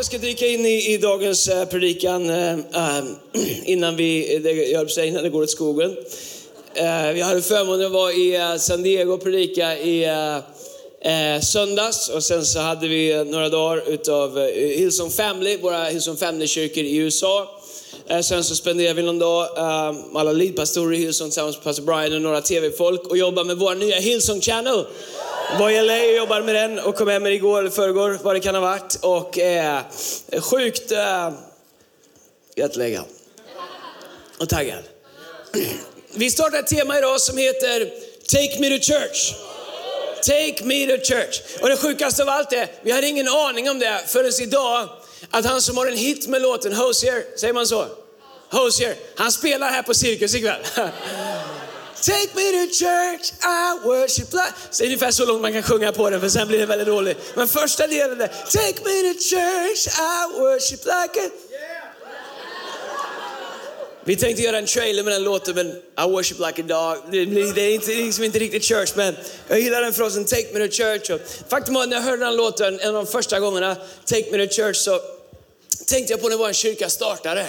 Jag ska dyka in i, i dagens eh, predikan eh, eh innan, vi, det, jag säga, innan det går åt skogen. Eh, vi hade förmånen att vara i eh, San Diego och predika i eh, söndags och sen så hade vi några dagar utav eh, Hillsong Family, våra Hillsong Family-kyrkor i USA. Sen så spenderade vi någon dag med alla leadpastorer i Hillsong tillsammans med pastor Brian och några tv-folk och jobbade med vår nya Hillsong Channel. Var i LA och jobbade med den och kom hem med igår eller förrgår, vad det kan ha varit. Och eh, sjukt eh, jättelägga. Och taggad. Vi startar ett tema idag som heter Take me to church. Take me to church. Och det sjukaste av allt är, vi hade ingen aning om det förrän idag, att han som har en hit med låten Hosier, säger man så? Hosier, han spelar här på Cirkus ikväll. Take me to church, I worship like... Så det är ungefär så långt man kan sjunga på den, för sen blir det väldigt dålig. Men första delen där. Take me to church, I worship like a... Vi tänkte göra en trailer med den låten, men I worship like a dog. Det, blir- det är inte, liksom inte riktigt church, men jag gillar den frasen, take me to church. Och faktum var när jag hörde den låten, en av de första gångerna, take me to church, så tänkte jag på när vår kyrka startade.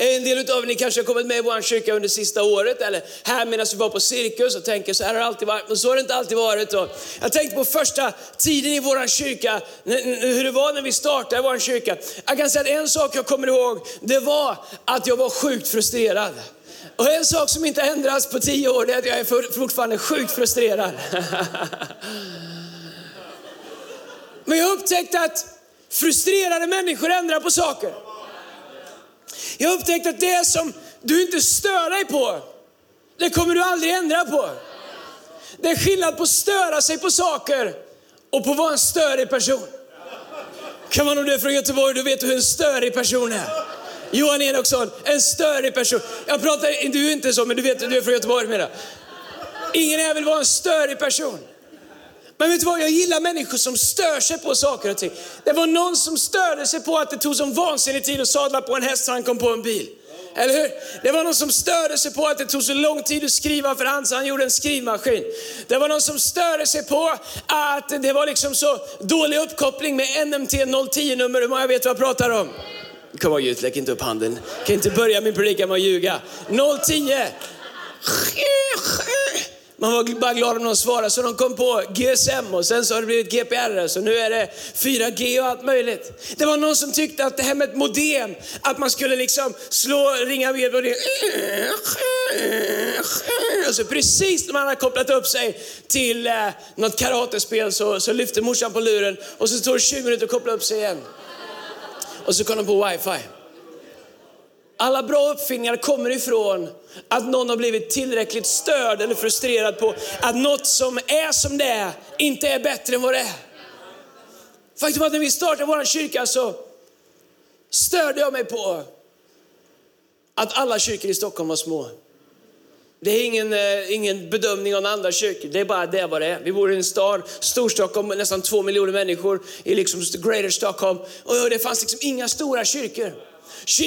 En del av er ni kanske har kommit med i vår kyrka under sista året eller här medan vi var på cirkus och tänker så här har det alltid varit, men så har det inte alltid varit. Och jag tänkte på första tiden i vår kyrka, hur det var när vi startade vår kyrka. Jag kan säga att en sak jag kommer ihåg, det var att jag var sjukt frustrerad. Och en sak som inte ändrats på tio år, det är att jag är fortfarande sjukt frustrerad. Men jag upptäckte att frustrerade människor ändrar på saker. Jag har upptäckt att det som du inte stör dig på, det kommer du aldrig ändra på. Det är skillnad på att störa sig på saker och på att vara en störig person. Kan man om du är från Göteborg, du vet du hur en störig person är. Johan Enoksson, en störig person. Jag pratar, du är inte så, men du vet du är från Göteborg menar. Ingen här vill vara en störig person. Men vet du vad, jag gillar människor som stör sig på saker och ting. Det var någon som störde sig på att det tog som vansinnig tid att sadla på en häst så han kom på en bil. Eller hur? Det var någon som störde sig på att det tog så lång tid att skriva för han så han gjorde en skrivmaskin. Det var någon som störde sig på att det var liksom så dålig uppkoppling med NMT 010-nummer. Hur många vet vad jag pratar om? Kom igen, lägg inte upp handen. Kan inte börja min predikan med att ljuga. 010. Man var bara glad om någon svarade, så de kom på GSM och sen så har det blivit GPR, så nu är det 4G och allt möjligt. Det var någon som tyckte att det här med ett modem, att man skulle liksom slå, ringa med och det... Alltså precis när man hade kopplat upp sig till eh, något karatespel så, så lyfte morsan på luren och så tog det 20 minuter att koppla upp sig igen. Och så kom de på wifi. Alla bra uppfinningar kommer ifrån att någon har blivit tillräckligt störd eller frustrerad på att något som är som det är inte är bättre än vad det är. Faktum är att när vi startade vår kyrka så störde jag mig på att alla kyrkor i Stockholm var små. Det är ingen, eh, ingen bedömning av andra kyrkor, det är bara det vad det är. Vi bor i en stad, Storstockholm, nästan två miljoner människor i liksom Greater Stockholm. Och det fanns liksom inga stora kyrkor.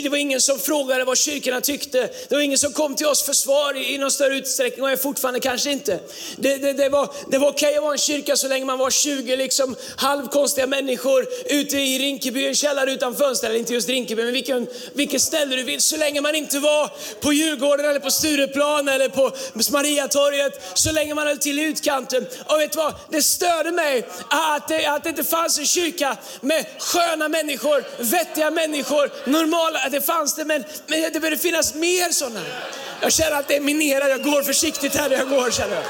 Det var ingen som frågade vad kyrkorna tyckte. Det var ingen som kom till oss för svar i, någon större utsträckning och är fortfarande kanske inte. Det, det, det var, det var okej okay att vara en kyrka så länge man var 20 liksom halvkonstiga människor ute i Rinkeby, en källare utan fönster. Eller inte just Rinkeby, men vilken, vilket ställe du vill. Så länge man inte var på Djurgården eller på Stureplan eller på Mariatorget. Så länge man höll till i utkanten. Och vet du vad? Det störde mig att det, att det inte fanns en kyrka med sköna människor, vettiga människor, normala. Att det fanns det, men, men det behöver finnas mer sådana. Jag känner att det är minerat. Jag går försiktigt här jag går känner jag.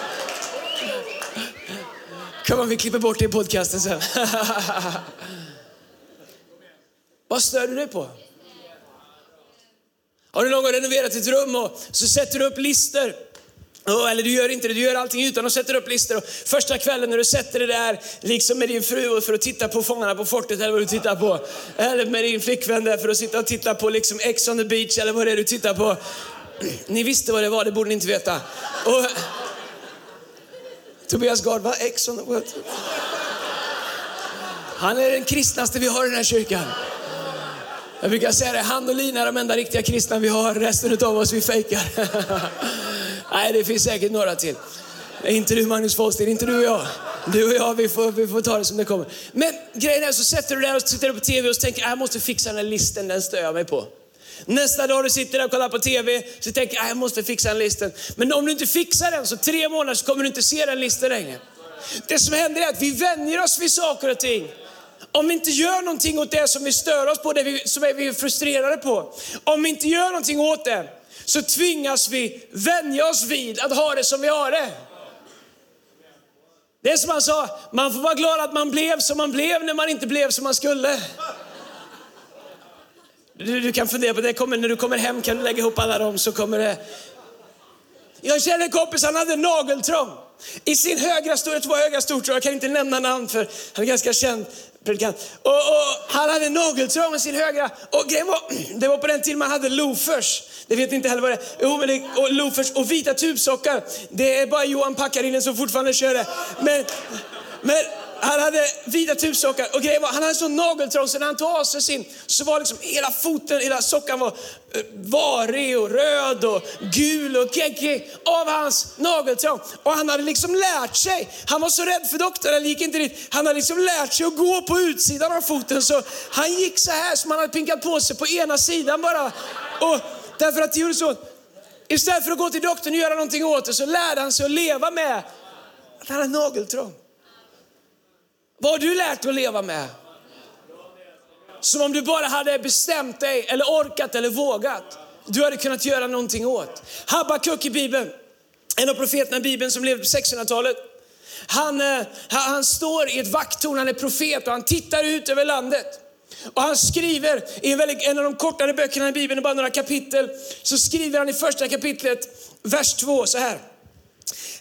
Kom on, vi klipper bort det i podcasten sen. Vad stör du dig på? Har du någon gång renoverat ett rum och så sätter du upp lister Oh, eller du gör inte det, du gör allting utan att sätta upp listor. Och första kvällen när du sätter dig där liksom med din fru för att titta på Fångarna på fortet eller vad du tittar på. Eller med din flickvän där för att sitta och titta på liksom Ex on the beach eller vad det är du tittar på. Ni visste vad det var, det borde ni inte veta. Och, Tobias Gard, vad Ex on the what? Han är den kristnaste vi har i den här kyrkan. Jag brukar säga det, han och Lina är de enda riktiga kristna vi har, resten av oss vi fejkar. Nej, det finns säkert några till. Inte du Magnus Foster, inte du och jag. Du och jag, vi får, vi får ta det som det kommer. Men grejen är så sätter du dig där och tittar på TV och tänker, ah, jag måste fixa den här listen, den stör jag mig på. Nästa dag du sitter där och kollar på TV så tänker jag, ah, jag måste fixa den listen. Men om du inte fixar den så tre månader så kommer du inte se den listan längre. Det som händer är att vi vänjer oss vid saker och ting. Om vi inte gör någonting åt det som vi stör oss på, det vi, som är vi är frustrerade på. Om vi inte gör någonting åt det, så tvingas vi vänja oss vid att ha det som vi har det. Det är som han sa, man får vara glad att man blev som man blev när man inte blev som man skulle. Du, du kan fundera på det, kommer, när du kommer hem kan du lägga ihop alla dem så kommer det. Jag känner en kompis, han hade nageltrång. I sin högra stora, två högra stortrån, jag kan inte nämna namn för han är ganska känd predikant. Och, och, han hade nageltrång i sin högra. Och var, det var på den tiden man hade loafers. Det vet inte heller vad det är. Jo, men det, och loafers och vita tubsockar. Det är bara Johan Packarinen som fortfarande kör det. Men, men han hade vita tubsockar och grejen var, han hade sån nageltrång så när han tog av sig sin så var liksom hela foten, hela sockan var eh, varig och röd och gul och geggig av hans nageltrång. Och han hade liksom lärt sig, han var så rädd för doktorn, han gick inte dit. Han hade liksom lärt sig att gå på utsidan av foten så han gick så här som han hade pinkat på sig på ena sidan bara. Och därför att det gjorde så. Istället för att gå till doktorn och göra någonting åt det så lärde han sig att leva med att han hade nageltrång. Vad har du lärt dig att leva med? Som om du bara hade bestämt dig, eller orkat eller vågat. Du hade kunnat göra någonting åt. Habakuk i Bibeln, en av profeterna i Bibeln som levde på 1600-talet. Eh, han, han står i ett vakttorn, han är profet och han tittar ut över landet. Och han skriver i en, väldigt, en av de kortare böckerna i Bibeln, bara några kapitel, så skriver han i första kapitlet, vers 2 så här.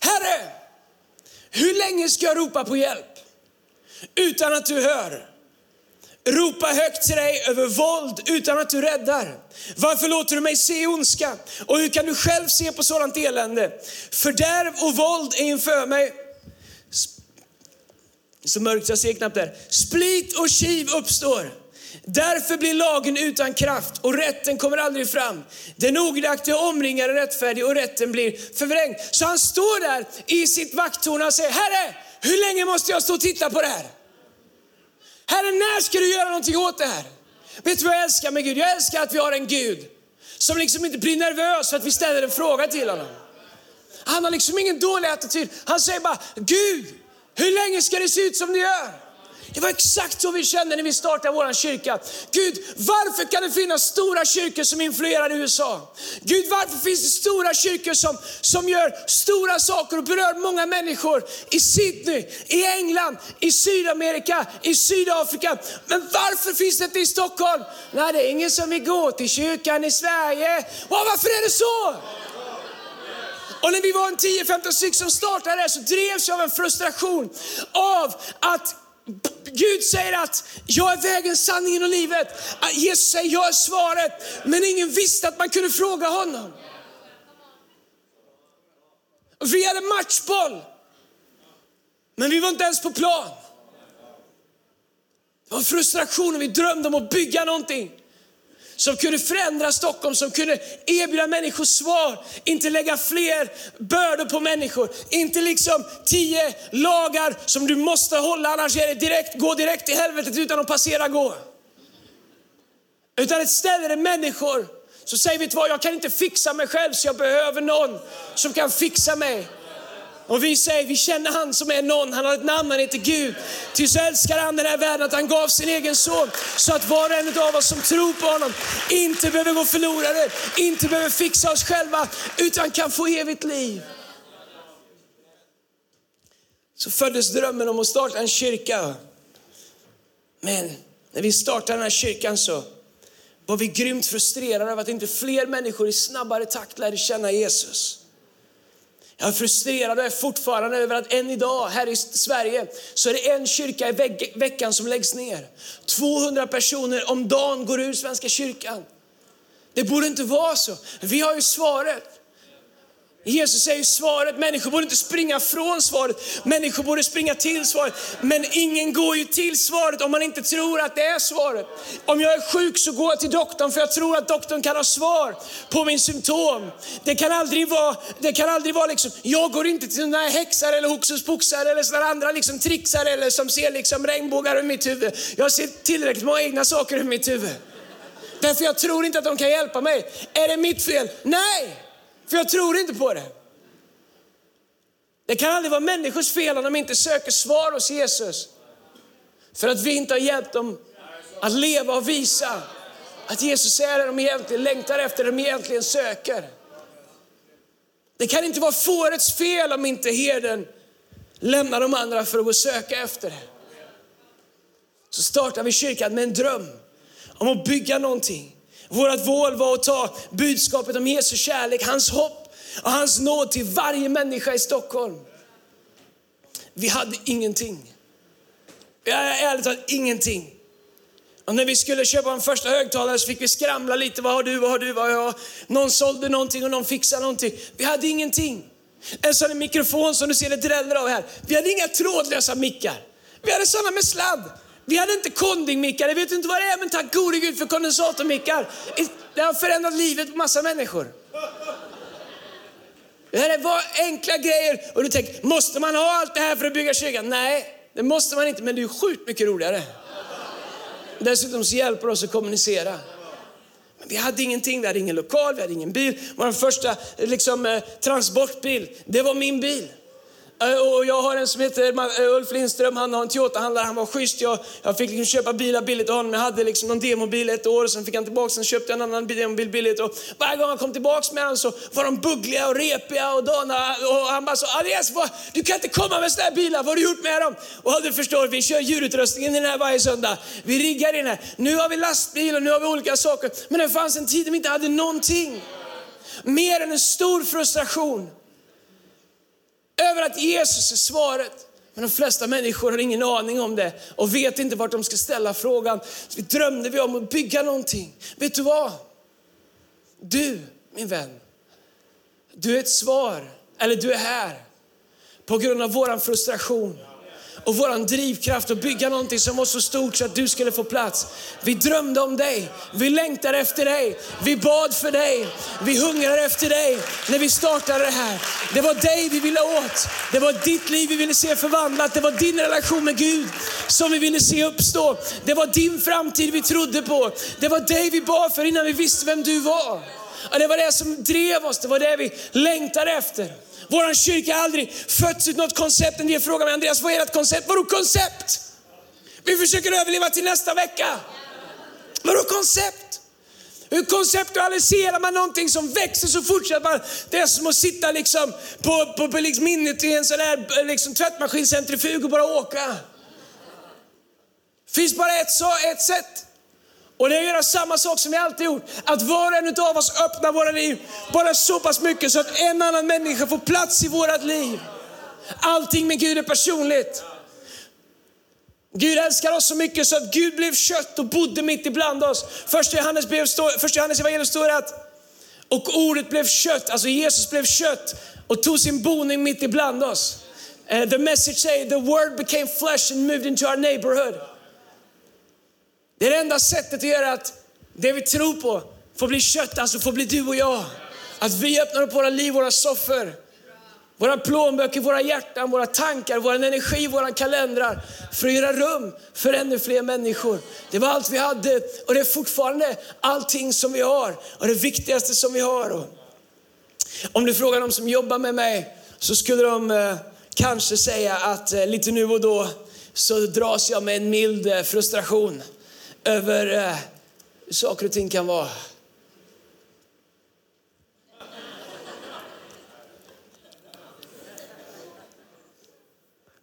Herre, hur länge ska jag ropa på hjälp? Utan att du hör. Ropa högt till dig över våld utan att du räddar. Varför låter du mig se ondska? Och hur kan du själv se på sådant elände? Fördärv och våld är inför mig. Så mörkt jag ser knappt där. Split och kiv uppstår. Därför blir lagen utan kraft och rätten kommer aldrig fram. Den ogudaktiga omringar den rättfärdig och rätten blir förvrängd. Så han står där i sitt vakttorn och säger, Herre, hur länge måste jag stå och titta på det här? Herre, när ska du göra någonting åt det här? Vet du vad jag älskar med Gud? Jag älskar att vi har en Gud som liksom inte blir nervös för att vi ställer en fråga till honom. Han har liksom ingen dålig attityd. Han säger bara, Gud, hur länge ska det se ut som det gör? Det var exakt så vi kände när vi startade vår kyrka. Gud, varför kan det finnas stora kyrkor som influerar USA? Gud, varför finns det stora kyrkor som, som gör stora saker och berör många människor i Sydney, i England, i Sydamerika, i Sydafrika. Men varför finns det inte i Stockholm? Nej, det är ingen som vill gå till kyrkan i Sverige. Och varför är det så? Och när vi var en 10-15 stycken som startade det så drevs jag av en frustration av att Gud säger att jag är vägen, sanningen och livet. Jesus säger jag är svaret. Men ingen visste att man kunde fråga honom. Vi hade matchboll. Men vi var inte ens på plan. Det var frustration och vi drömde om att bygga någonting som kunde förändra Stockholm, som kunde erbjuda människor svar. Inte lägga fler bördor på människor. Inte liksom tio lagar som du måste hålla, annars är det direkt, gå direkt till helvetet utan att passera gå. Utan ett ställe där människor så säger vi vad, jag kan inte fixa mig själv så jag behöver någon som kan fixa mig. Och vi säger, vi känner han som är någon, han har ett namn, han heter Gud. Ty så älskar han den här världen att han gav sin egen son. Så att var och en av oss som tror på honom inte behöver gå förlorade, inte behöver fixa oss själva, utan kan få evigt liv. Så föddes drömmen om att starta en kyrka. Men när vi startade den här kyrkan så var vi grymt frustrerade över att inte fler människor i snabbare takt lärde känna Jesus. Jag är frustrerad och är fortfarande över att än idag här i Sverige så är det en kyrka i veck veckan som läggs ner. 200 personer om dagen går ur Svenska kyrkan. Det borde inte vara så. Vi har ju svaret. Jesus säger svaret, människor borde inte springa från svaret, människor borde springa till svaret. Men ingen går ju till svaret om man inte tror att det är svaret. Om jag är sjuk så går jag till doktorn för jag tror att doktorn kan ha svar på min symptom. Det kan aldrig vara, det kan aldrig vara liksom, jag går inte till några häxar eller hokus pokusar eller sådana andra liksom trixar eller som ser liksom regnbågar i mitt huvud. Jag ser tillräckligt många egna saker i mitt huvud. Därför jag tror inte att de kan hjälpa mig. Är det mitt fel? Nej! För jag tror inte på det. Det kan aldrig vara människors fel om de inte söker svar hos Jesus. För att vi inte har hjälpt dem att leva och visa att Jesus är det de egentligen längtar efter, det de egentligen söker. Det kan inte vara fårets fel om inte herden lämnar de andra för att gå och söka efter det. Så startar vi kyrkan med en dröm om att bygga någonting vårt mål var att ta budskapet om Jesu kärlek, hans hopp och hans nåd till varje människa i Stockholm. Vi hade ingenting. Ärligt talat ingenting. Och när vi skulle köpa en första högtalare så fick vi skramla lite. Vad har du, vad har du, vad har jag? Någon sålde någonting och någon fixade någonting. Vi hade ingenting. En sån mikrofon som du ser det dräller av här. Vi hade inga trådlösa mickar. Vi hade sådana med sladd. Vi hade inte kondingmickar, jag vet inte vad det är, men tack gode Gud för kondensatormickar. Det har förändrat livet på massa människor. Det här var enkla grejer och du tänker, måste man ha allt det här för att bygga kyrkan? Nej, det måste man inte, men det är sjukt mycket roligare. Dessutom så hjälper det oss att kommunicera. Men vi hade ingenting, vi hade ingen lokal, vi hade ingen bil. Vår första liksom, eh, transportbil, det var min bil. Eh, och jag har en som heter eh, Ulf Lindström, han har en Toyota-handlare, han var schysst. Jag, jag fick liksom köpa bilar billigt av honom. Jag hade liksom någon demobil ett år, och sen fick han tillbaka, sen köpte jag en annan demobil billigt. Och varje gång han kom tillbaka med den så var de buggliga och repiga och dana. Och han bara så, Andreas, du kan inte komma med sådana här bilar, vad har du gjort med dem? Och du förstår, vi kör djurutrustningen i den här varje söndag. Vi riggar in här. Nu har vi lastbil och nu har vi olika saker. Men det fanns en tid när vi inte hade någonting. Mer än en stor frustration över att Jesus är svaret. Men de flesta människor har ingen aning om det och vet inte vart de ska ställa frågan. Så vi drömde vi om att bygga någonting. Vet du vad? Du, min vän, du är ett svar, eller du är här på grund av våran frustration och våran drivkraft att bygga någonting som var så stort så att du skulle få plats. Vi drömde om dig, vi längtade efter dig, vi bad för dig, vi hungrade efter dig när vi startade det här. Det var dig vi ville åt, det var ditt liv vi ville se förvandlat, det var din relation med Gud som vi ville se uppstå. Det var din framtid vi trodde på, det var dig vi bad för innan vi visste vem du var. Det var det som drev oss, det var det vi längtade efter. Vår kyrka har aldrig fötts ut något koncept. En del frågar mig, Andreas, vad är ert koncept? Vadå koncept? Vi försöker överleva till nästa vecka. Vadå koncept? Hur konceptualiserar man någonting som växer så fort så att man, det är som att sitta liksom på, på, på liksom minnet i en sån där liksom tvättmaskinscentrifug och bara åka. Det finns bara ett, ett sätt. Och det är att göra samma sak som vi alltid gjort. Att var och en av oss öppnar våra liv bara så pass mycket så att en annan människa får plats i vårat liv. Allting med Gud är personligt. Gud älskar oss så mycket så att Gud blev kött och bodde mitt ibland oss. Första Johannes, brev står, första Johannes evangelium står att, och ordet blev kött, alltså Jesus blev kött och tog sin boning mitt ibland oss. Uh, the message säger the word became flesh and moved into our neighborhood. Det är det enda sättet att göra att det vi tror på får bli kött, alltså får bli du och jag. Att vi öppnar upp våra liv, våra soffor, våra plånböcker, våra hjärtan, våra tankar, vår energi, våra kalendrar för att göra rum för ännu fler människor. Det var allt vi hade och det är fortfarande allting som vi har och det viktigaste som vi har. Om du frågar de som jobbar med mig så skulle de eh, kanske säga att eh, lite nu och då så dras jag med en mild eh, frustration över eh, hur saker och ting kan vara.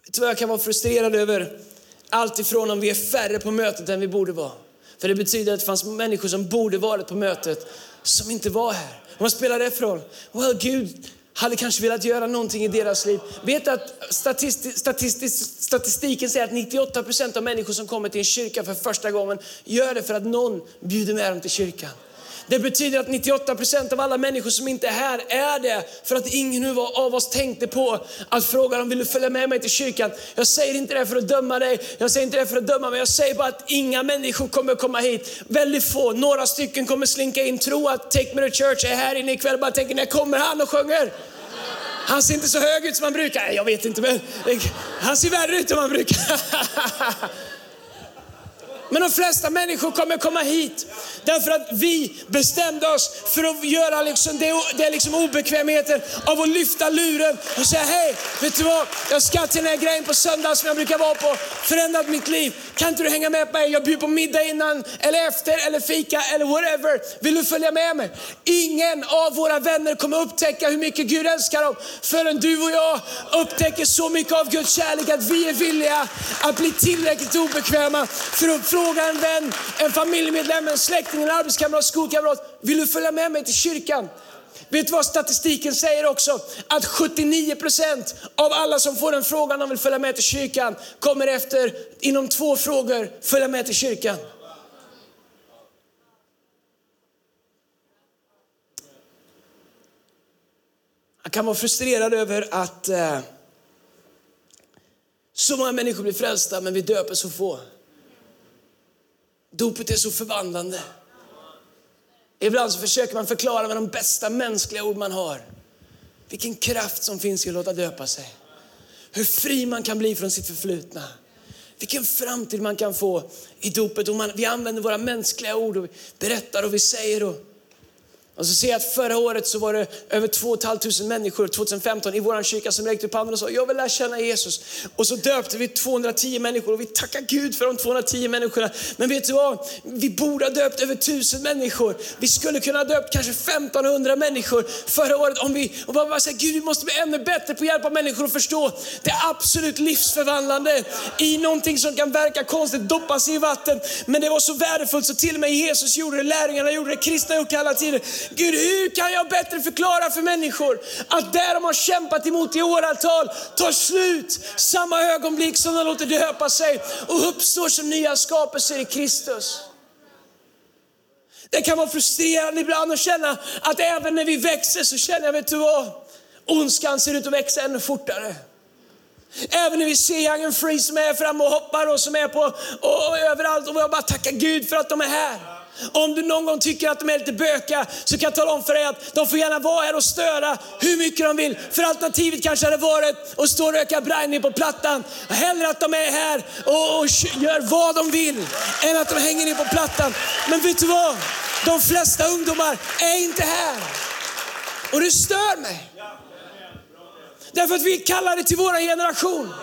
Vet du vad jag kan vara frustrerad över? Allt ifrån om vi är färre på mötet än vi borde vara. För det betyder att det fanns människor som borde varit på mötet som inte var här. Vad spelar det för roll? Well, Gud hade kanske velat göra någonting i deras liv. Vet att statistik, statistik, statistiken säger att 98 procent av människor som kommer till en kyrka för första gången gör det för att någon bjuder med dem till kyrkan. Det betyder att 98 % av alla människor som inte är här är det för att ingen av oss tänkte på att fråga dem, vill du följa med mig till kyrkan? Jag säger inte det för att döma dig, jag säger inte det för att döma mig, jag säger bara att inga människor kommer komma hit. Väldigt få, några stycken kommer slinka in, tro att Take Me To Church är här inne ikväll och bara tänker, när kommer han och sjunger? Han ser inte så hög ut som han brukar. Jag vet inte, men han ser värre ut än han brukar. Men de flesta människor kommer komma hit därför att vi bestämde oss för att göra liksom det, det liksom obekvämheten av att lyfta luren och säga hej, vet du vad? Jag ska till den här grejen på söndag som jag brukar vara på, förändrat mitt liv. Kan inte du hänga med mig? Jag bjuder på middag innan eller efter eller fika eller whatever. Vill du följa med mig? Ingen av våra vänner kommer upptäcka hur mycket Gud älskar dem förrän du och jag upptäcker så mycket av Guds kärlek att vi är villiga att bli tillräckligt obekväma för att fråga en vän, en familjemedlem, en släkting, en arbetskamrat, skolkamrat. Vill du följa med mig till kyrkan? Vet du vad statistiken säger också? Att 79% av alla som får den frågan om vill följa med till kyrkan kommer efter, inom två frågor, följa med till kyrkan. Jag kan vara frustrerad över att eh, så många människor blir frälsta men vi döper så få. Dopet är så förvandlande. Ibland så försöker man förklara med de bästa mänskliga ord man har. Vilken kraft som finns i att låta döpa sig. Hur fri man kan bli från sitt förflutna. Vilken framtid man kan få i dopet. Och man, vi använder våra mänskliga ord och vi berättar och vi säger. Och, och så ser jag att förra året så var det över 2 500 människor, 2015, i vår kyrka som räckte upp handen och sa, jag vill lära känna Jesus. Och så döpte vi 210 människor och vi tackar Gud för de 210 människorna. Men vet du vad? Vi borde ha döpt över 1000 människor. Vi skulle kunna ha döpt kanske 1500 människor förra året om vi och bara, bara säga, Gud vi måste bli ännu bättre på att hjälpa människor att förstå det absolut livsförvandlande i någonting som kan verka konstigt, doppa sig i vatten. Men det var så värdefullt så till och med Jesus gjorde det, lärjungarna gjorde det, kristna har gjort det alla tider. Gud, hur kan jag bättre förklara för människor att det de har kämpat emot i åratal tar slut samma ögonblick som de låter döpa sig och uppstår som nya skapelser i Kristus. Det kan vara frustrerande ibland att känna att även när vi växer så känner jag, vet du vad? Ondskan ser ut att växa ännu fortare. Även när vi ser Young and Free som är framme och hoppar och som är på och, och överallt och jag bara tackar Gud för att de är här. Om du någon gång tycker att de är lite böka så kan jag tala om för dig att de får gärna vara här och störa hur mycket de vill. För alternativet kanske hade varit att stå och röka brownie på plattan. Hellre att de är här och, och gör vad de vill än att de hänger ner på plattan. Men vet du vad? De flesta ungdomar är inte här. Och det stör mig. Därför att vi är kallade till vår generation.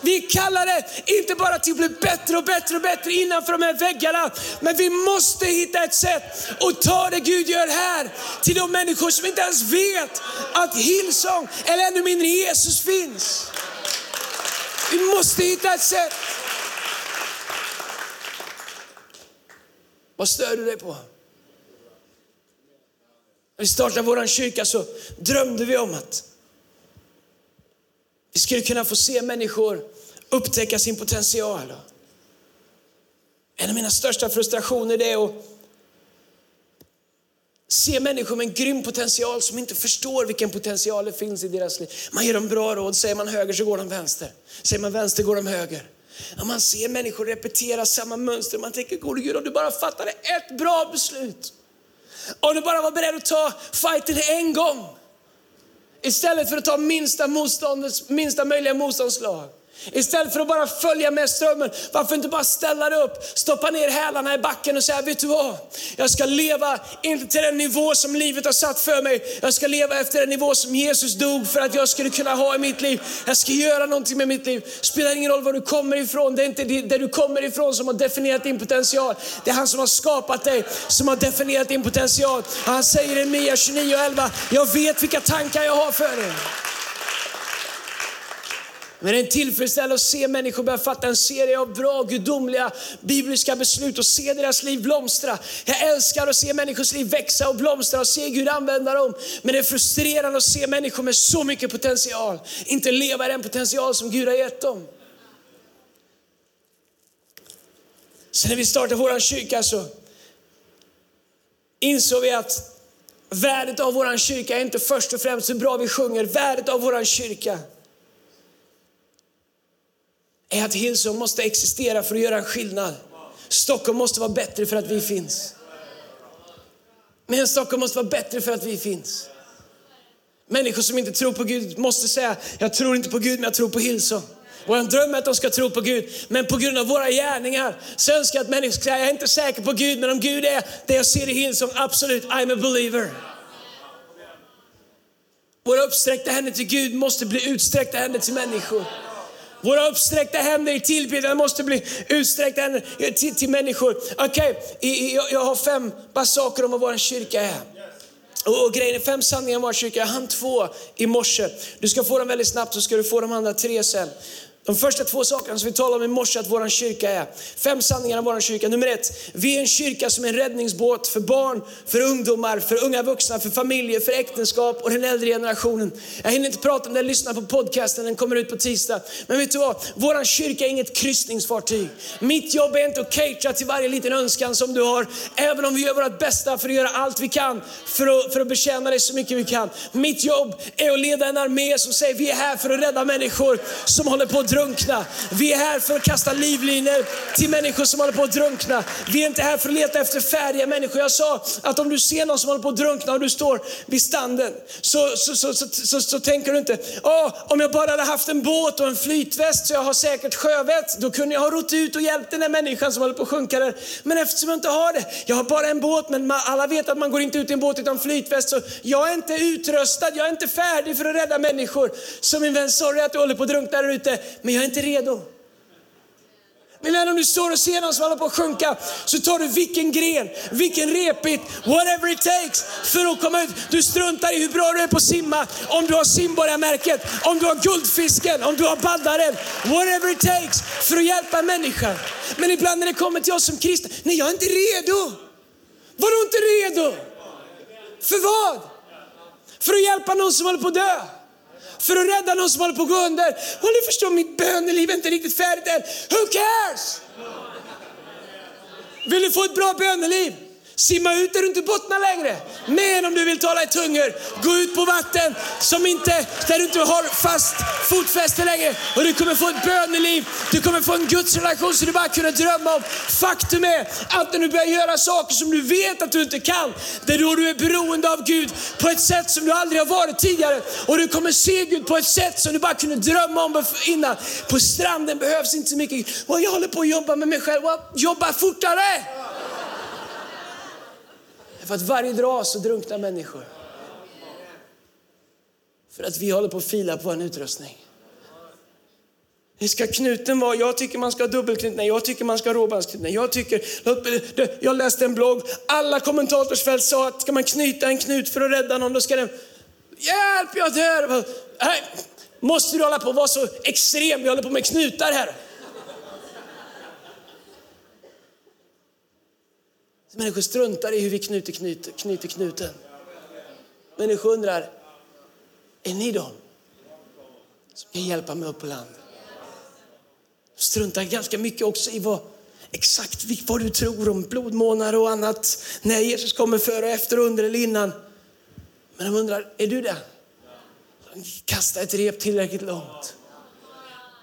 Vi kallar det inte bara till att bli bättre och bättre och bättre innanför de här väggarna, men vi måste hitta ett sätt att ta det Gud gör här till de människor som inte ens vet att Hillsong eller ännu mindre Jesus finns. Vi måste hitta ett sätt. Vad stör du dig på? När vi startade vår kyrka så drömde vi om att vi skulle kunna få se människor upptäcka sin potential. En av mina största frustrationer är att se människor med en grym potential som inte förstår vilken potential det finns i deras liv. Man ger dem bra råd, säger man höger så går de vänster. Säger man vänster går de höger. Ja, man ser människor repetera samma mönster. Man tänker, gode Gud, om du bara fattade ett bra beslut. Om du bara var beredd att ta fighten en gång. Istället för att ta minsta, minsta möjliga motståndslag. Istället för att bara följa med strömmen, varför inte bara ställa dig upp, stoppa ner hälarna i backen och säga, vet du vad? Jag ska leva inte till den nivå som livet har satt för mig. Jag ska leva efter den nivå som Jesus dog för att jag skulle kunna ha i mitt liv. Jag ska göra någonting med mitt liv. Spelar ingen roll var du kommer ifrån. Det är inte där du kommer ifrån som har definierat din potential. Det är han som har skapat dig som har definierat din potential. Han säger i Mia 29 och 11, jag vet vilka tankar jag har för dig. Men det är en tillfredsställelse att se människor börja fatta en serie av bra, gudomliga, bibliska beslut och se deras liv blomstra. Jag älskar att se människors liv växa och blomstra och se Gud använda dem. Men det är frustrerande att se människor med så mycket potential inte leva i den potential som Gud har gett dem. Så när vi startade vår kyrka så insåg vi att värdet av vår kyrka är inte först och främst hur bra vi sjunger. Värdet av vår kyrka är att Hillsong måste existera för att göra en skillnad. Stockholm måste vara bättre för att vi finns. Men Stockholm måste vara bättre för att vi finns. Människor som inte tror på Gud måste säga, jag tror inte på Gud men jag tror på Hillsong. Vår dröm är att de ska tro på Gud, men på grund av våra gärningar så önskar jag att människor ska säga, jag är inte säker på Gud, men om Gud är det jag ser i Hillsong, absolut, I'm a believer. Våra uppsträckta händer till Gud måste bli utsträckta händer till människor. Våra uppsträckta händer i tillbedjan måste bli utsträckta händer till, till människor. Okej, okay, jag, jag har fem bara saker om vad vår kyrka är. Och, och grejen är fem sanningar om vår kyrka. Jag hann två i morse. Du ska få dem väldigt snabbt så ska du få de andra tre sen. De första två sakerna som vi talade om i morse att vår kyrka är. Fem sanningar om vår kyrka. Nummer ett, vi är en kyrka som är en räddningsbåt för barn, för ungdomar, för unga vuxna, för familjer, för äktenskap och den äldre generationen. Jag hinner inte prata om det, lyssna på podcasten, den kommer ut på tisdag. Men vet du vad? Vår kyrka är inget kryssningsfartyg. Mitt jobb är inte att catera till varje liten önskan som du har, även om vi gör vårt bästa för att göra allt vi kan för att, för att betjäna dig så mycket vi kan. Mitt jobb är att leda en armé som säger vi är här för att rädda människor som håller på att drunkna. Vi är här för att kasta livlinor till människor som håller på att drunkna. Vi är inte här för att leta efter färdiga människor. Jag sa att om du ser någon som håller på att drunkna och du står vid standen så, så, så, så, så tänker du inte, oh, om jag bara hade haft en båt och en flytväst så jag har säkert sjövett, då kunde jag ha rott ut och hjälpt den där människan som håller på att sjunka där. Men eftersom jag inte har det, jag har bara en båt, men alla vet att man går inte ut i en båt utan flytväst, så jag är inte utrustad, jag är inte färdig för att rädda människor. Så min vän, sorry att du håller på att drunkna där ute, men jag är inte redo. Min vän, om du står och ser någon som håller på att sjunka så tar du vilken gren, vilken repit, whatever it takes för att komma ut. Du struntar i hur bra du är på att simma, om du har simborgarmärket, om du har guldfisken, om du har baddaren, whatever it takes för att hjälpa människan. Men ibland när det kommer till oss som kristna, nej jag är inte redo. Vadå inte redo? För vad? För att hjälpa någon som håller på att dö för att rädda någon som håller på att gå under. Och du förstår, mitt böneliv är inte riktigt färdigt än. Who cares? Vill du få ett bra böneliv? Simma ut där du inte bottnar längre. Men om du vill tala i tungor, gå ut på vatten som inte, där du inte har fast fotfäste längre. Och du kommer få ett böneliv, du kommer få en gudsrelation som du bara kunde drömma om. Faktum är att när du börjar göra saker som du vet att du inte kan, det är då du är beroende av Gud på ett sätt som du aldrig har varit tidigare. Och du kommer se Gud på ett sätt som du bara kunde drömma om innan. På stranden behövs inte så mycket. Och jag håller på att jobba med mig själv. Jobba fortare! Därför att varje dag så drunknar människor. För att vi håller på att fila på en utrustning. Hur ska knuten vara? Jag tycker man ska ha dubbelknut. Nej, jag tycker man ska ha råbandsknut. Nej, jag tycker... Jag läste en blogg. Alla kommentatorsfält sa att ska man knyta en knut för att rädda någon, då ska den... Hjälp, jag dör! Nej, måste du hålla på och vara så extrem? Vi håller på med knutar här. Människor struntar i hur vi knyter, knyter, knyter knuten. Människor undrar, är ni de som kan hjälpa mig upp på land? De struntar ganska mycket också i vad, exakt vad du tror om blodmånar och annat. När Jesus kommer före och efter, under eller innan. Men de undrar, är du det? Kasta ett rep tillräckligt långt.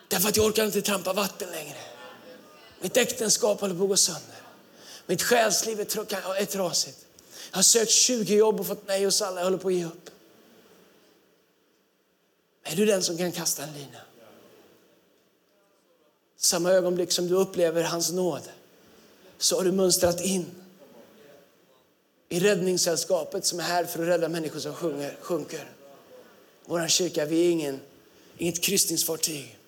Därför att jag orkar inte trampa vatten längre. Mitt äktenskap håller på att gå sönder. Mitt själsliv är trasigt. Jag har sökt 20 jobb och fått nej hos alla. Jag håller på att ge upp. Är du den som kan kasta en lina? Samma ögonblick som du upplever hans nåd så har du mönstrat in i räddningssällskapet som är här för att rädda människor som sjunger, sjunker. Vår kyrka, vi är ingen, inget kryssningsfartyg.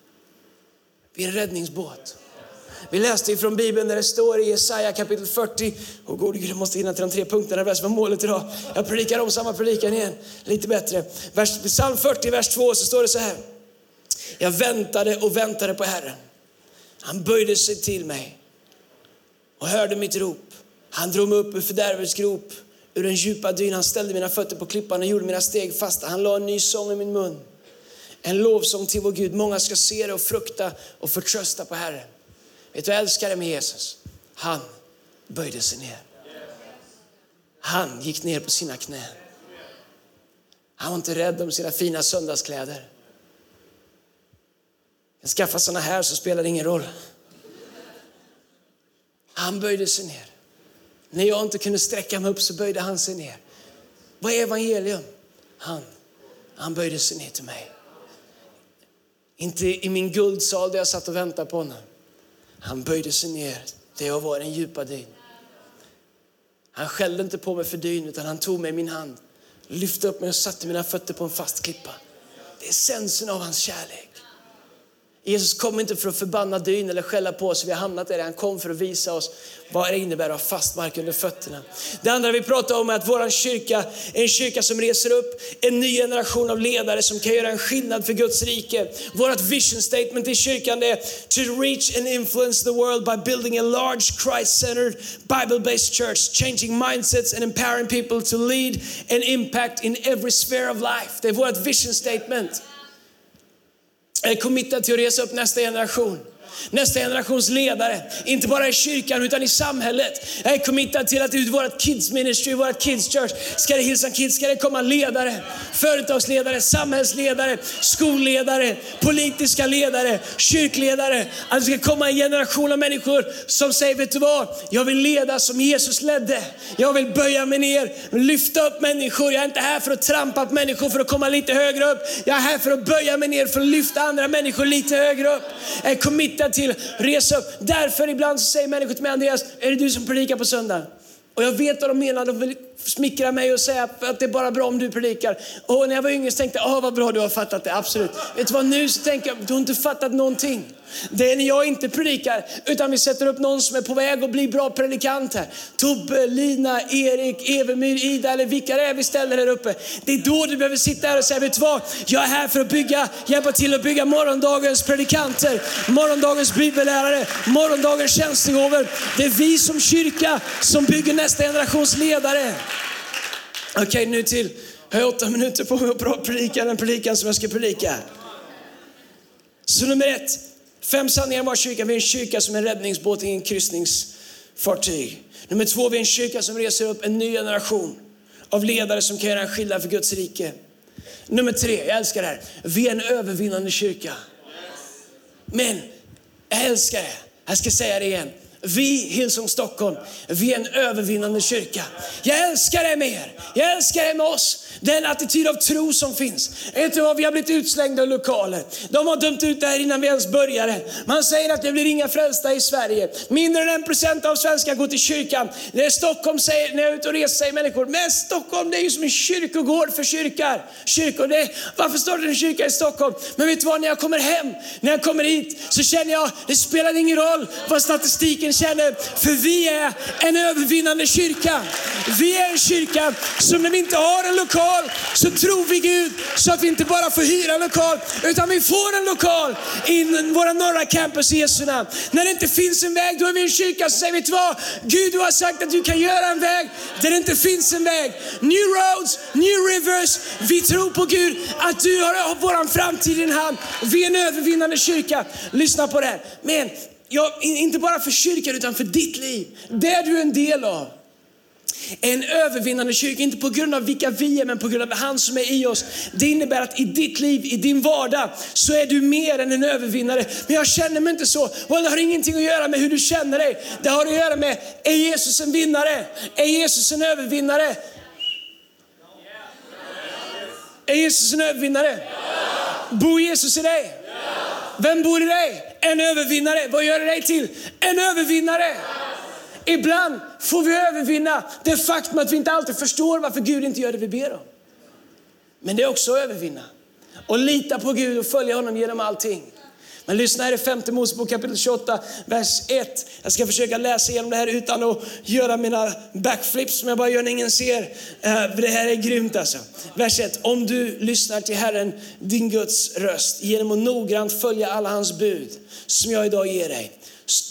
Vi är en räddningsbåt. Vi läste ifrån Bibeln där det står i Jesaja kapitel 40. Åh gode Gud, jag måste hinna till de tre punkterna. Det var målet idag. Jag predikar om samma predikan igen, lite bättre. Vers, psalm 40, vers 2 så står det så här. Jag väntade och väntade på Herren. Han böjde sig till mig och hörde mitt rop. Han drog mig upp ur fördärvets grop, ur den djupa dyn. Han ställde mina fötter på klippan och gjorde mina steg fasta. Han la en ny sång i min mun. En lovsång till vår Gud. Många ska se det och frukta och förtrösta på Herren. Vet du vad jag älskar med Jesus? Han böjde sig ner. Han gick ner på sina knän. Han var inte rädd om sina fina söndagskläder. Jag skaffa såna här så spelar det ingen roll. Han böjde sig ner. När jag inte kunde sträcka mig upp så böjde han sig ner. Vad är evangelium? Han, han böjde sig ner till mig. Inte i min guldsal där jag satt och väntade på honom. Han böjde sig ner där jag var i den djupa dyn. Han skällde inte på mig för dyn utan han tog mig i min hand, lyfte upp mig och satte mina fötter på en fast klippa. Det är essensen av hans kärlek. Jesus kom inte för att förbanna dyn eller skälla på oss, vi har hamnat där. Han kom för att visa oss vad det innebär att ha fast mark under fötterna. Det andra vi pratar om är att vår kyrka är en kyrka som reser upp en ny generation av ledare som kan göra en skillnad för Guds rike. Vårt vision statement i kyrkan är to reach and influence the world by building a large Christ-centered Bible-based church, changing mindsets and empowering people to lead and impact in every sphere of life. Det är vårt vision statement. Jag är committad till att resa upp nästa generation? Nästa generations ledare. Inte bara i kyrkan utan i samhället. Jag är committad till att ut vårt kids ministry, vårt kids church, ska det Hillsong Kids, ska det komma ledare, företagsledare, samhällsledare, skolledare, politiska ledare, kyrkledare. Att det ska komma en generation av människor som säger, vet du vad? Jag vill leda som Jesus ledde. Jag vill böja mig ner, lyfta upp människor. Jag är inte här för att trampa på människor för att komma lite högre upp. Jag är här för att böja mig ner för att lyfta andra människor lite högre upp. Jag är committad committad till Res upp. Därför ibland så säger människor till mig, Andreas, är det du som predikar på söndag? Och jag vet vad de menar, de vill smickra mig och säga att det är bara bra om du predikar. Och när jag var yngre så tänkte jag, oh, vad bra du har fattat det, absolut. Vet du vad, nu så tänker jag, du har inte fattat någonting. Det är när jag inte predikar, utan vi sätter upp någon som är på väg att bli bra predikant här. Tobbe, Lina, Erik, Evemyr, Ida eller vilka det är vi ställer här uppe. Det är då du behöver sitta här och säga, vet du vad? Jag är här för att bygga, hjälpa till att bygga morgondagens predikanter, morgondagens bibellärare, morgondagens tjänstegåvor. Det är vi som kyrka som bygger nästa generations ledare. Okej, okay, nu till, jag har åtta minuter på mig att predika den predikan som jag ska predika. Så nummer ett, Fem sanningar om vår kyrka. Vi är en kyrka som är en räddningsbåt ingen kryssningsfartyg. Nummer två, vi är en kyrka som reser upp en ny generation av ledare som kan göra en skillnad för Guds rike. Nummer tre, jag älskar det här. Vi är en övervinnande kyrka. Men jag älskar det. Jag ska säga det igen. Vi, Hillsong Stockholm, vi är en övervinnande kyrka. Jag älskar det med er. Jag älskar det med oss. Den attityd av tro som finns. Vet du vad, vi har blivit utslängda ur lokaler. De har dömt ut det här innan vi ens började. Man säger att det blir inga frälsta i Sverige. Mindre än en procent av svenskar går till kyrkan. När Stockholm säger, när jag är ute och reser säger människor, men Stockholm det är ju som en kyrkogård för kyrkar. kyrkor det, varför startar en kyrka i Stockholm? Men vet du vad, när jag kommer hem, när jag kommer hit så känner jag, det spelar ingen roll vad statistiken känner, för vi är en övervinnande kyrka. Vi är en kyrka som när vi inte har en lokal så tror vi Gud så att vi inte bara får hyra en lokal utan vi får en lokal i våra norra campus i Jesu namn. När det inte finns en väg då är vi en kyrka som säger, vet du vad? Gud du har sagt att du kan göra en väg där det inte finns en väg. New roads, new rivers. Vi tror på Gud att du har vår framtid i din hand. Vi är en övervinnande kyrka. Lyssna på det här. Men ja, inte bara för kyrkan utan för ditt liv. Det du är en del av. En övervinnande kyrka, inte på grund av vilka vi är, men på grund av han som är i oss. Det innebär att i ditt liv, i din vardag, så är du mer än en övervinnare. Men jag känner mig inte så. Well, det har ingenting att göra med hur du känner dig. Det har att göra med, är Jesus en vinnare? Är Jesus en övervinnare? Är Jesus en övervinnare? Ja! Bor Jesus i dig? Ja! Vem bor i dig? En övervinnare. Vad gör det dig till? En övervinnare. Ibland får vi övervinna det faktum att vi inte alltid förstår varför Gud inte gör det vi ber om. Men det är också att övervinna och lita på Gud och följa honom genom allting. Men lyssna här i femte Mosebok kapitel 28, vers 1. Jag ska försöka läsa igenom det här utan att göra mina backflips som jag bara gör när ingen ser. Eh, det här är grymt alltså. Vers 1. Om du lyssnar till Herren, din Guds röst, genom att noggrant följa alla hans bud som jag idag ger dig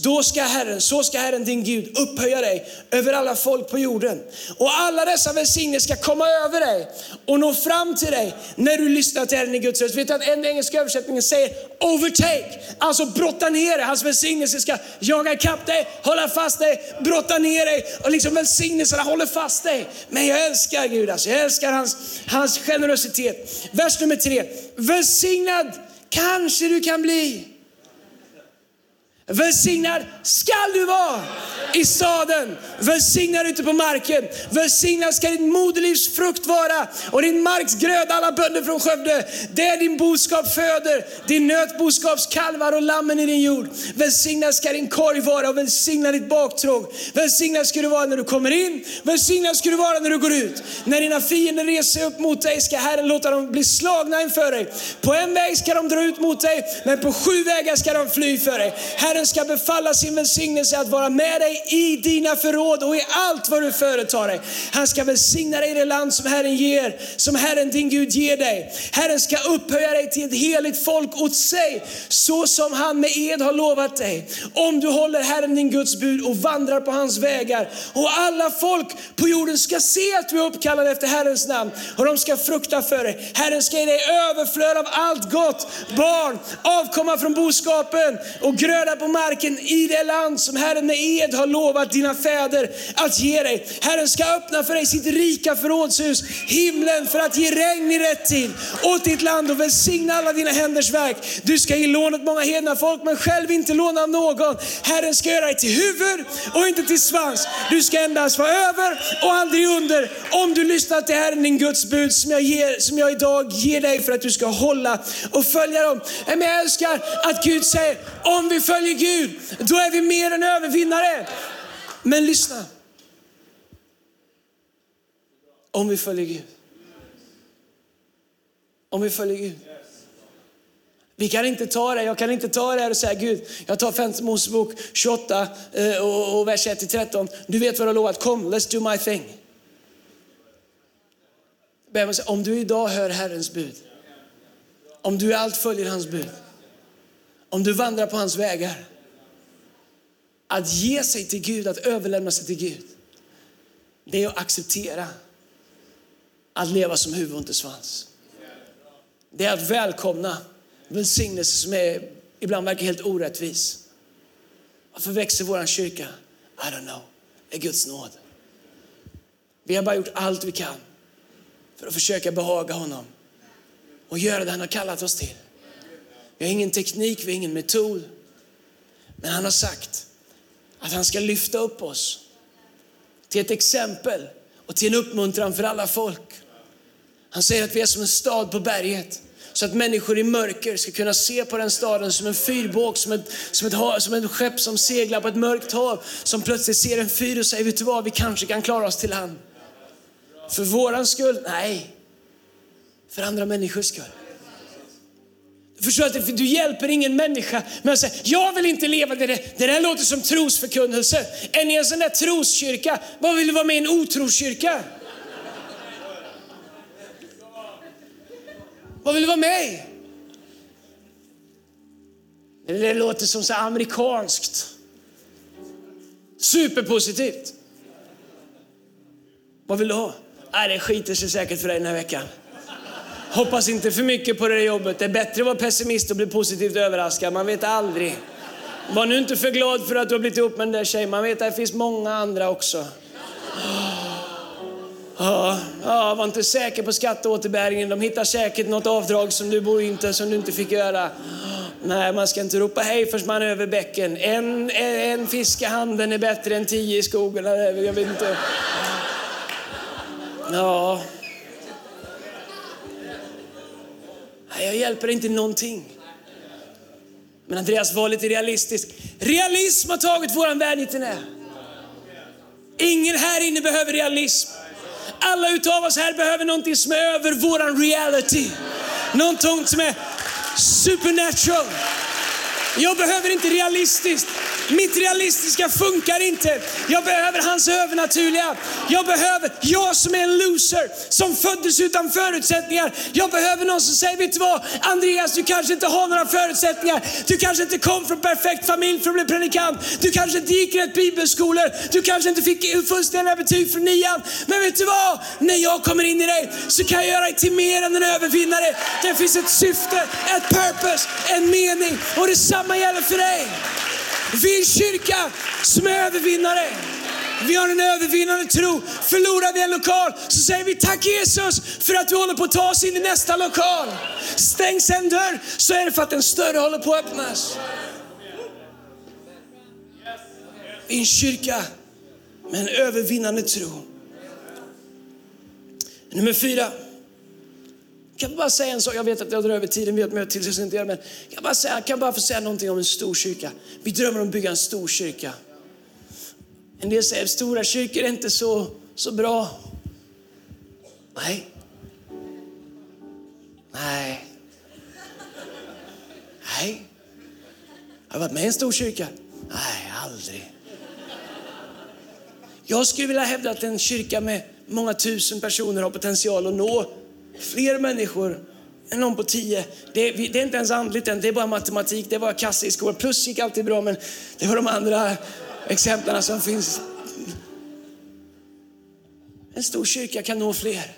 då ska Herren, så ska Herren din Gud upphöja dig över alla folk på jorden. Och alla dessa välsignelser ska komma över dig och nå fram till dig när du lyssnar till Herren i Guds röst. Vet du att en engelska översättning säger overtake, alltså brotta ner dig. Hans välsignelse ska jaga ikapp dig, hålla fast dig, brotta ner dig och liksom välsignelserna håller fast dig. Men jag älskar Gud, alltså. jag älskar hans, hans generositet. Vers nummer tre, välsignad kanske du kan bli Välsignad skall du vara i staden, välsignad ute på marken. Välsignad ska din moderlivs frukt vara och din marks gröda, alla bönder från Skövde. Det är din boskap föder, din nötboskaps kalvar och lammen i din jord. Välsignad ska din korg vara och välsignad ditt baktråg. Välsignad ska du vara när du kommer in, välsignad ska du vara när du går ut. När dina fiender reser sig upp mot dig ska Herren låta dem bli slagna inför dig. På en väg ska de dra ut mot dig, men på sju vägar ska de fly för dig. Herren ska befalla sin välsignelse att vara med dig i dina förråd och i allt vad du företar dig. Han ska välsigna dig i det land som Herren ger, som Herren din Gud ger dig. Herren ska upphöja dig till ett heligt folk åt sig, så som han med ed har lovat dig. Om du håller Herren din Guds bud och vandrar på hans vägar. Och alla folk på jorden ska se att du är uppkallad efter Herrens namn och de ska frukta för dig. Herren ska ge dig överflöd av allt gott, barn, avkomma från boskapen och gröda på marken i det land som Herren med ed har lovat dina fäder att ge dig. Herren ska öppna för dig sitt rika förrådshus, himlen för att ge regn i rätt tid åt ditt land och välsigna alla dina händers verk. Du ska ge lån åt många hedna folk men själv inte låna av någon. Herren ska göra dig till huvud och inte till svans. Du ska endast vara över och aldrig under om du lyssnar till Herren din Guds bud som jag, ger, som jag idag ger dig för att du ska hålla och följa dem. Men jag älskar att Gud säger, om vi följer Gud, då är vi mer än övervinnare. Men lyssna. Om vi följer Gud. Om vi följer Gud. Vi kan inte ta det, jag kan inte ta det här och säga Gud, jag tar 5 Mosebok 28 eh, och, och vers 1-13. Du vet vad du har lovat, kom let's do my thing. Om du idag hör Herrens bud, om du i allt följer hans bud, om du vandrar på hans vägar, att ge sig till Gud, att överlämna sig till Gud, det är att acceptera att leva som huvud och inte svans. Det är att välkomna välsignelse som är, ibland verkar helt orättvis. Varför växer vår kyrka? I don't know. Det är Guds nåd. Vi har bara gjort allt vi kan för att försöka behaga honom och göra det han har kallat oss till. Vi har ingen teknik, vi har ingen metod. Men han har sagt att han ska lyfta upp oss till ett exempel och till en uppmuntran för alla folk. Han säger att vi är som en stad på berget så att människor i mörker ska kunna se på den staden som en fyrbåk, som ett, som ett, hav, som ett skepp som seglar på ett mörkt hav, som plötsligt ser en fyr och säger, vet du vad, vi kanske kan klara oss till land. För våran skull? Nej. För andra människors skull. Förstår att du hjälper ingen människa med att säga, jag vill inte leva det där. Det där låter som trosförkunnelse. Är ni en sån där troskyrka? Vad vill du vara med i en otroskyrka? Vad vill du vara med i? Det låter som så amerikanskt. Superpositivt. Vad vill du ha? Nej, det skiter sig säkert för dig den här veckan. Hoppas inte för mycket på det jobbet. Det är bättre att vara pessimist och bli positivt överraskad. Man vet aldrig. Var nu inte för glad för att du har blivit ihop med den där tjejen. Man vet att det finns många andra också. Ja, ja, var inte säker på skatteåterbäringen. De hittar säkert något avdrag som du bor inte, som du inte fick göra. Nej, man ska inte ropa hej förrän man är över bäcken. En, en, en fisk i handen är bättre än tio i skogen. Jag vet inte. Ja. Nej, jag hjälper inte någonting. Men Andreas var lite realistisk. Realism har tagit våran värld dit den är. Ingen här inne behöver realism. Alla utav oss här behöver någonting som är över våran reality. Någonting som är supernatural. Jag behöver inte realistiskt. Mitt realistiska funkar inte. Jag behöver hans övernaturliga. Jag behöver, jag som är en loser, som föddes utan förutsättningar. Jag behöver någon som säger, vet du vad? Andreas, du kanske inte har några förutsättningar. Du kanske inte kom från perfekt familj för att bli predikant. Du kanske inte gick rätt bibelskolor. Du kanske inte fick fullständiga betyg från nian. Men vet du vad? När jag kommer in i dig så kan jag göra dig till mer än en övervinnare. Det finns ett syfte, ett purpose, en mening. Och detsamma gäller för dig. Vi är en kyrka som är övervinnare. Vi har en övervinnande tro. Förlorar vi en lokal så säger vi tack Jesus för att du håller på att ta oss in i nästa lokal. Stängs en dörr så är det för att en större håller på att öppnas. Vi är en kyrka med en övervinnande tro. Nummer fyra. Kan jag bara säga en sak? Jag vet att jag drar över tiden, vi har ett möte till, jag men kan bara säga, kan bara få säga någonting om en stor kyrka. Vi drömmer om att bygga en stor kyrka. En del säger att stora kyrkor är inte så, så bra. Nej. Nej. Nej. Har du varit med i en stor kyrka? Nej, aldrig. Jag skulle vilja hävda att en kyrka med många tusen personer har potential att nå fler människor än någon på tio. Det, det, är inte ens andligt än, det är bara matematik, det var kassa i skolan. Plus gick alltid bra, men det var de andra exemplen som finns. En stor kyrka kan nå fler.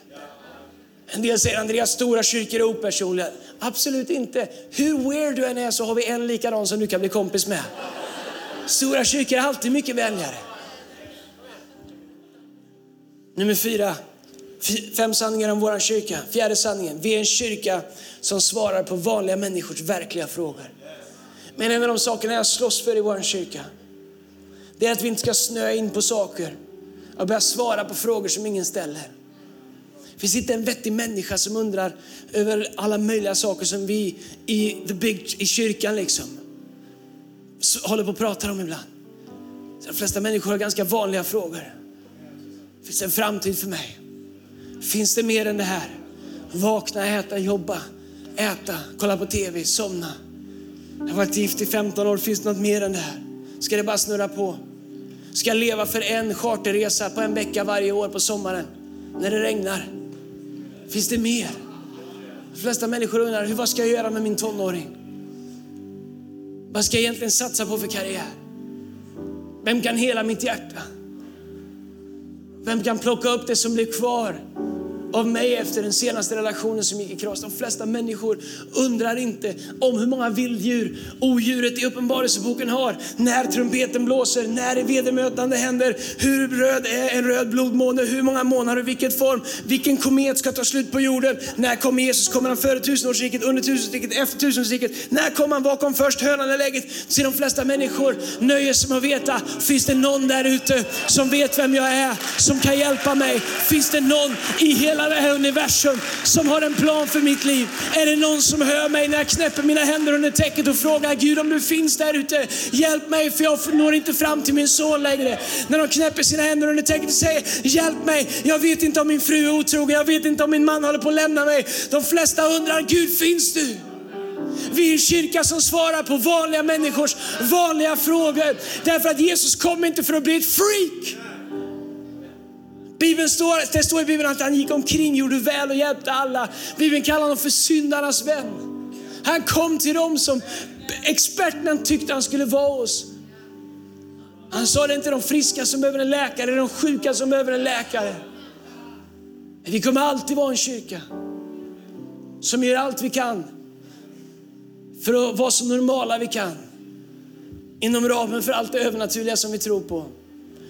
En del säger Andreas, stora kyrkor är opersonliga. Absolut inte. Hur weird du än är så har vi en likadan som du kan bli kompis med. Stora kyrkor är alltid mycket vänligare. Nummer fyra, fem sanningar om vår kyrka. Fjärde sanningen, vi är en kyrka som svarar på vanliga människors verkliga frågor. Men en av de sakerna jag slåss för i vår kyrka, det är att vi inte ska snöa in på saker och börja svara på frågor som ingen ställer. Det finns inte en vettig människa som undrar över alla möjliga saker som vi i, the big, i kyrkan liksom håller på att prata om ibland. de flesta människor har ganska vanliga frågor. Finns det en framtid för mig? Finns det mer än det här? Vakna, äta, jobba, äta, kolla på TV, somna. Jag har varit gift i 15 år, finns det något mer än det här? Ska det bara snurra på? Ska jag leva för en charterresa på en vecka varje år på sommaren när det regnar? Finns det mer? De flesta människor undrar, vad ska jag göra med min tonåring? Vad ska jag egentligen satsa på för karriär? Vem kan hela mitt hjärta? Vem kan plocka upp det som blir kvar? Av mig efter den senaste relationen som gick i kras. De flesta människor undrar inte om hur många vilddjur odjuret i Uppenbarelseboken har. När trumpeten blåser, när det vedermötande händer, hur röd är en röd blodmåne, hur många månader, vilket form, vilken komet ska ta slut på jorden, när kommer Jesus, kommer han före tusenårsriket, under tusenårsriket, efter tusenårsriket, när kommer han, Bakom kom först, hönan eller ägget? Så de flesta människor nöjer sig med att veta, finns det någon där ute som vet vem jag är, som kan hjälpa mig? Finns det någon i hela Hela det här universum som har en plan för mitt liv. Är det någon som hör mig när jag knäpper mina händer under täcket och frågar Gud om du finns där ute, hjälp mig för jag når inte fram till min son längre. När de knäpper sina händer under täcket och säger hjälp mig, jag vet inte om min fru är otrogen, jag vet inte om min man håller på att lämna mig. De flesta undrar, Gud finns du? Vi är en kyrka som svarar på vanliga människors vanliga frågor. Därför att Jesus kom inte för att bli ett freak. Bibeln står, det står i Bibeln att han gick omkring, gjorde väl och hjälpte alla. Bibeln kallar honom för syndarnas vän. Han kom till dem som experterna tyckte han skulle vara hos. Han sa det inte de friska som behöver en läkare, det är de sjuka som behöver en läkare. Vi kommer alltid vara en kyrka som gör allt vi kan för att vara så normala vi kan inom ramen för allt det övernaturliga som vi tror på.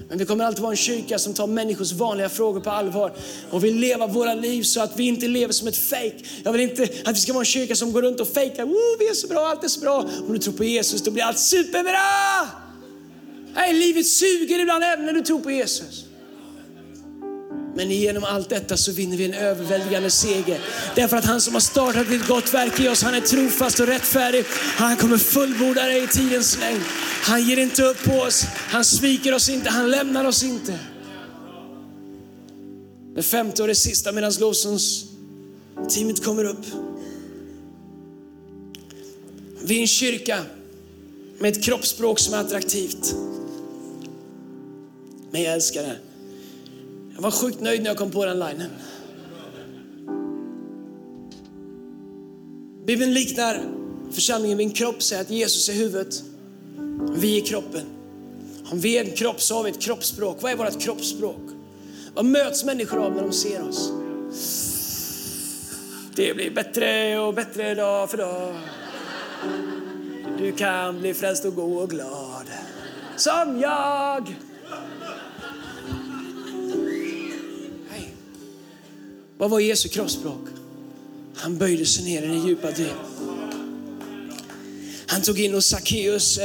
Men vi kommer alltid vara en kyrka som tar människors vanliga frågor på allvar och vill leva våra liv så att vi inte lever som ett fejk. Jag vill inte att vi ska vara en kyrka som går runt och fejkar. Oh, vi är så bra, allt är så bra. Om du tror på Jesus då blir allt superbra. Nej, livet suger ibland även när du tror på Jesus. Men genom allt detta så vinner vi en överväldigande seger. Därför att han som har startat ett gott verk i oss, han är trofast och rättfärdig. Han kommer fullborda det i tidens längd. Han ger inte upp på oss, han sviker oss inte, han lämnar oss inte. Det femte och det sista medan lovsångsteamet kommer upp. Vi är en kyrka med ett kroppsspråk som är attraktivt. Men jag älskar det. Jag var sjukt nöjd när jag kom på den linen. Bibeln liknar församlingen vid en kropp, säger att Jesus är huvudet, vi är kroppen. Om vi är en kropp så har vi ett kroppsspråk. Vad är vårt kroppsspråk? Vad möts människor av när de ser oss? Det blir bättre och bättre dag för dag. Du kan bli frälst och gå och glad. Som jag. Vad var Jesu kroppsspråk? Han böjde sig ner i den djupa dyn. Han tog in hos Sackeus,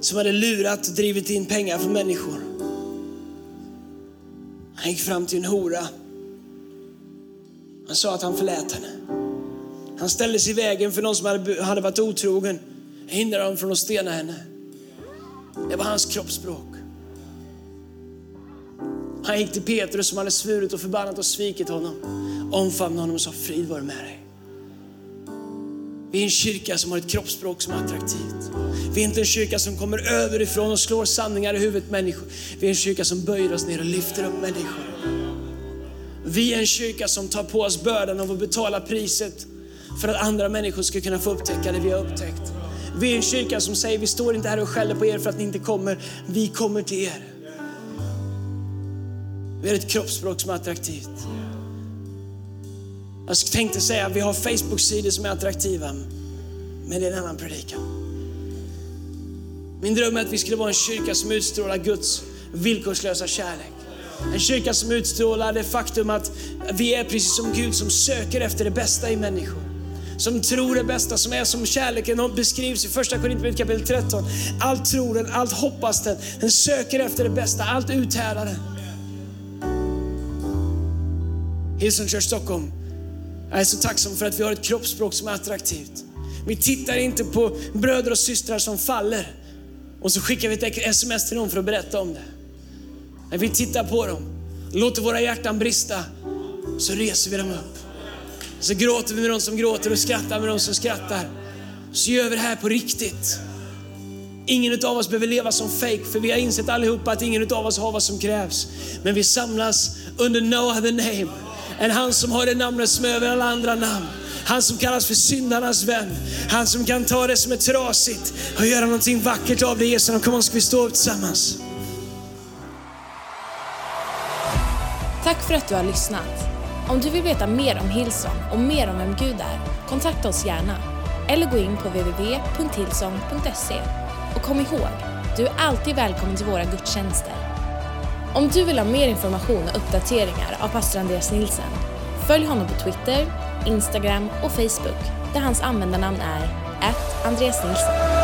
som hade lurat och drivit in pengar från människor. Han gick fram till en hora. Han sa att han förlät henne. Han ställde sig i vägen för någon som hade, varit otrogen. Hindrade dem från att stena henne. Det var hans kroppsspråk. Han gick till Petrus som hade svurit och förbannat och svikit honom. Omfamnade honom och sa frid vare med dig. Vi är en kyrka som har ett kroppsspråk som är attraktivt. Vi är inte en kyrka som kommer överifrån och slår sanningar i huvudet människor. Vi är en kyrka som böjer oss ner och lyfter upp människor. Vi är en kyrka som tar på oss bördan av att betala priset för att andra människor ska kunna få upptäcka det vi har upptäckt. Vi är en kyrka som säger, vi står inte här och skäller på er för att ni inte kommer. Vi kommer till er. Vi har ett kroppsspråk som är attraktivt. Jag tänkte säga att vi har Facebook-sidor som är attraktiva, men det är en annan predikan. Min dröm är att vi skulle vara en kyrka som utstrålar Guds villkorslösa kärlek. En kyrka som utstrålar det faktum att vi är precis som Gud som söker efter det bästa i människor. Som tror det bästa, som är som kärleken beskrivs i första Korinthierbrevet kapitel 13. Allt tror den, allt hoppas den, den söker efter det bästa, allt uthärdar den. Hillsong Church Stockholm jag är så tacksam för att vi har ett kroppsspråk som är attraktivt. Vi tittar inte på bröder och systrar som faller och så skickar vi ett sms till dem för att berätta om det. När vi tittar på dem, låter våra hjärtan brista, så reser vi dem upp. Så gråter vi med dem som gråter och skrattar med dem som skrattar. Så gör vi det här på riktigt. Ingen av oss behöver leva som fake för vi har insett allihopa att ingen av oss har vad som krävs. Men vi samlas under no other name än han som har det namnet som är över alla andra namn. Han som kallas för syndarnas vän. Han som kan ta det som är trasigt och göra någonting vackert av det. Jesus, kom ska vi stå upp tillsammans? Tack för att du har lyssnat. Om du vill veta mer om Hillsong och mer om vem Gud är, kontakta oss gärna. Eller gå in på www.hillsong.se. Och kom ihåg, du är alltid välkommen till våra gudstjänster. Om du vill ha mer information och uppdateringar av pastor Andreas Nilsen, följ honom på Twitter, Instagram och Facebook där hans användarnamn är Andreas Nilsen.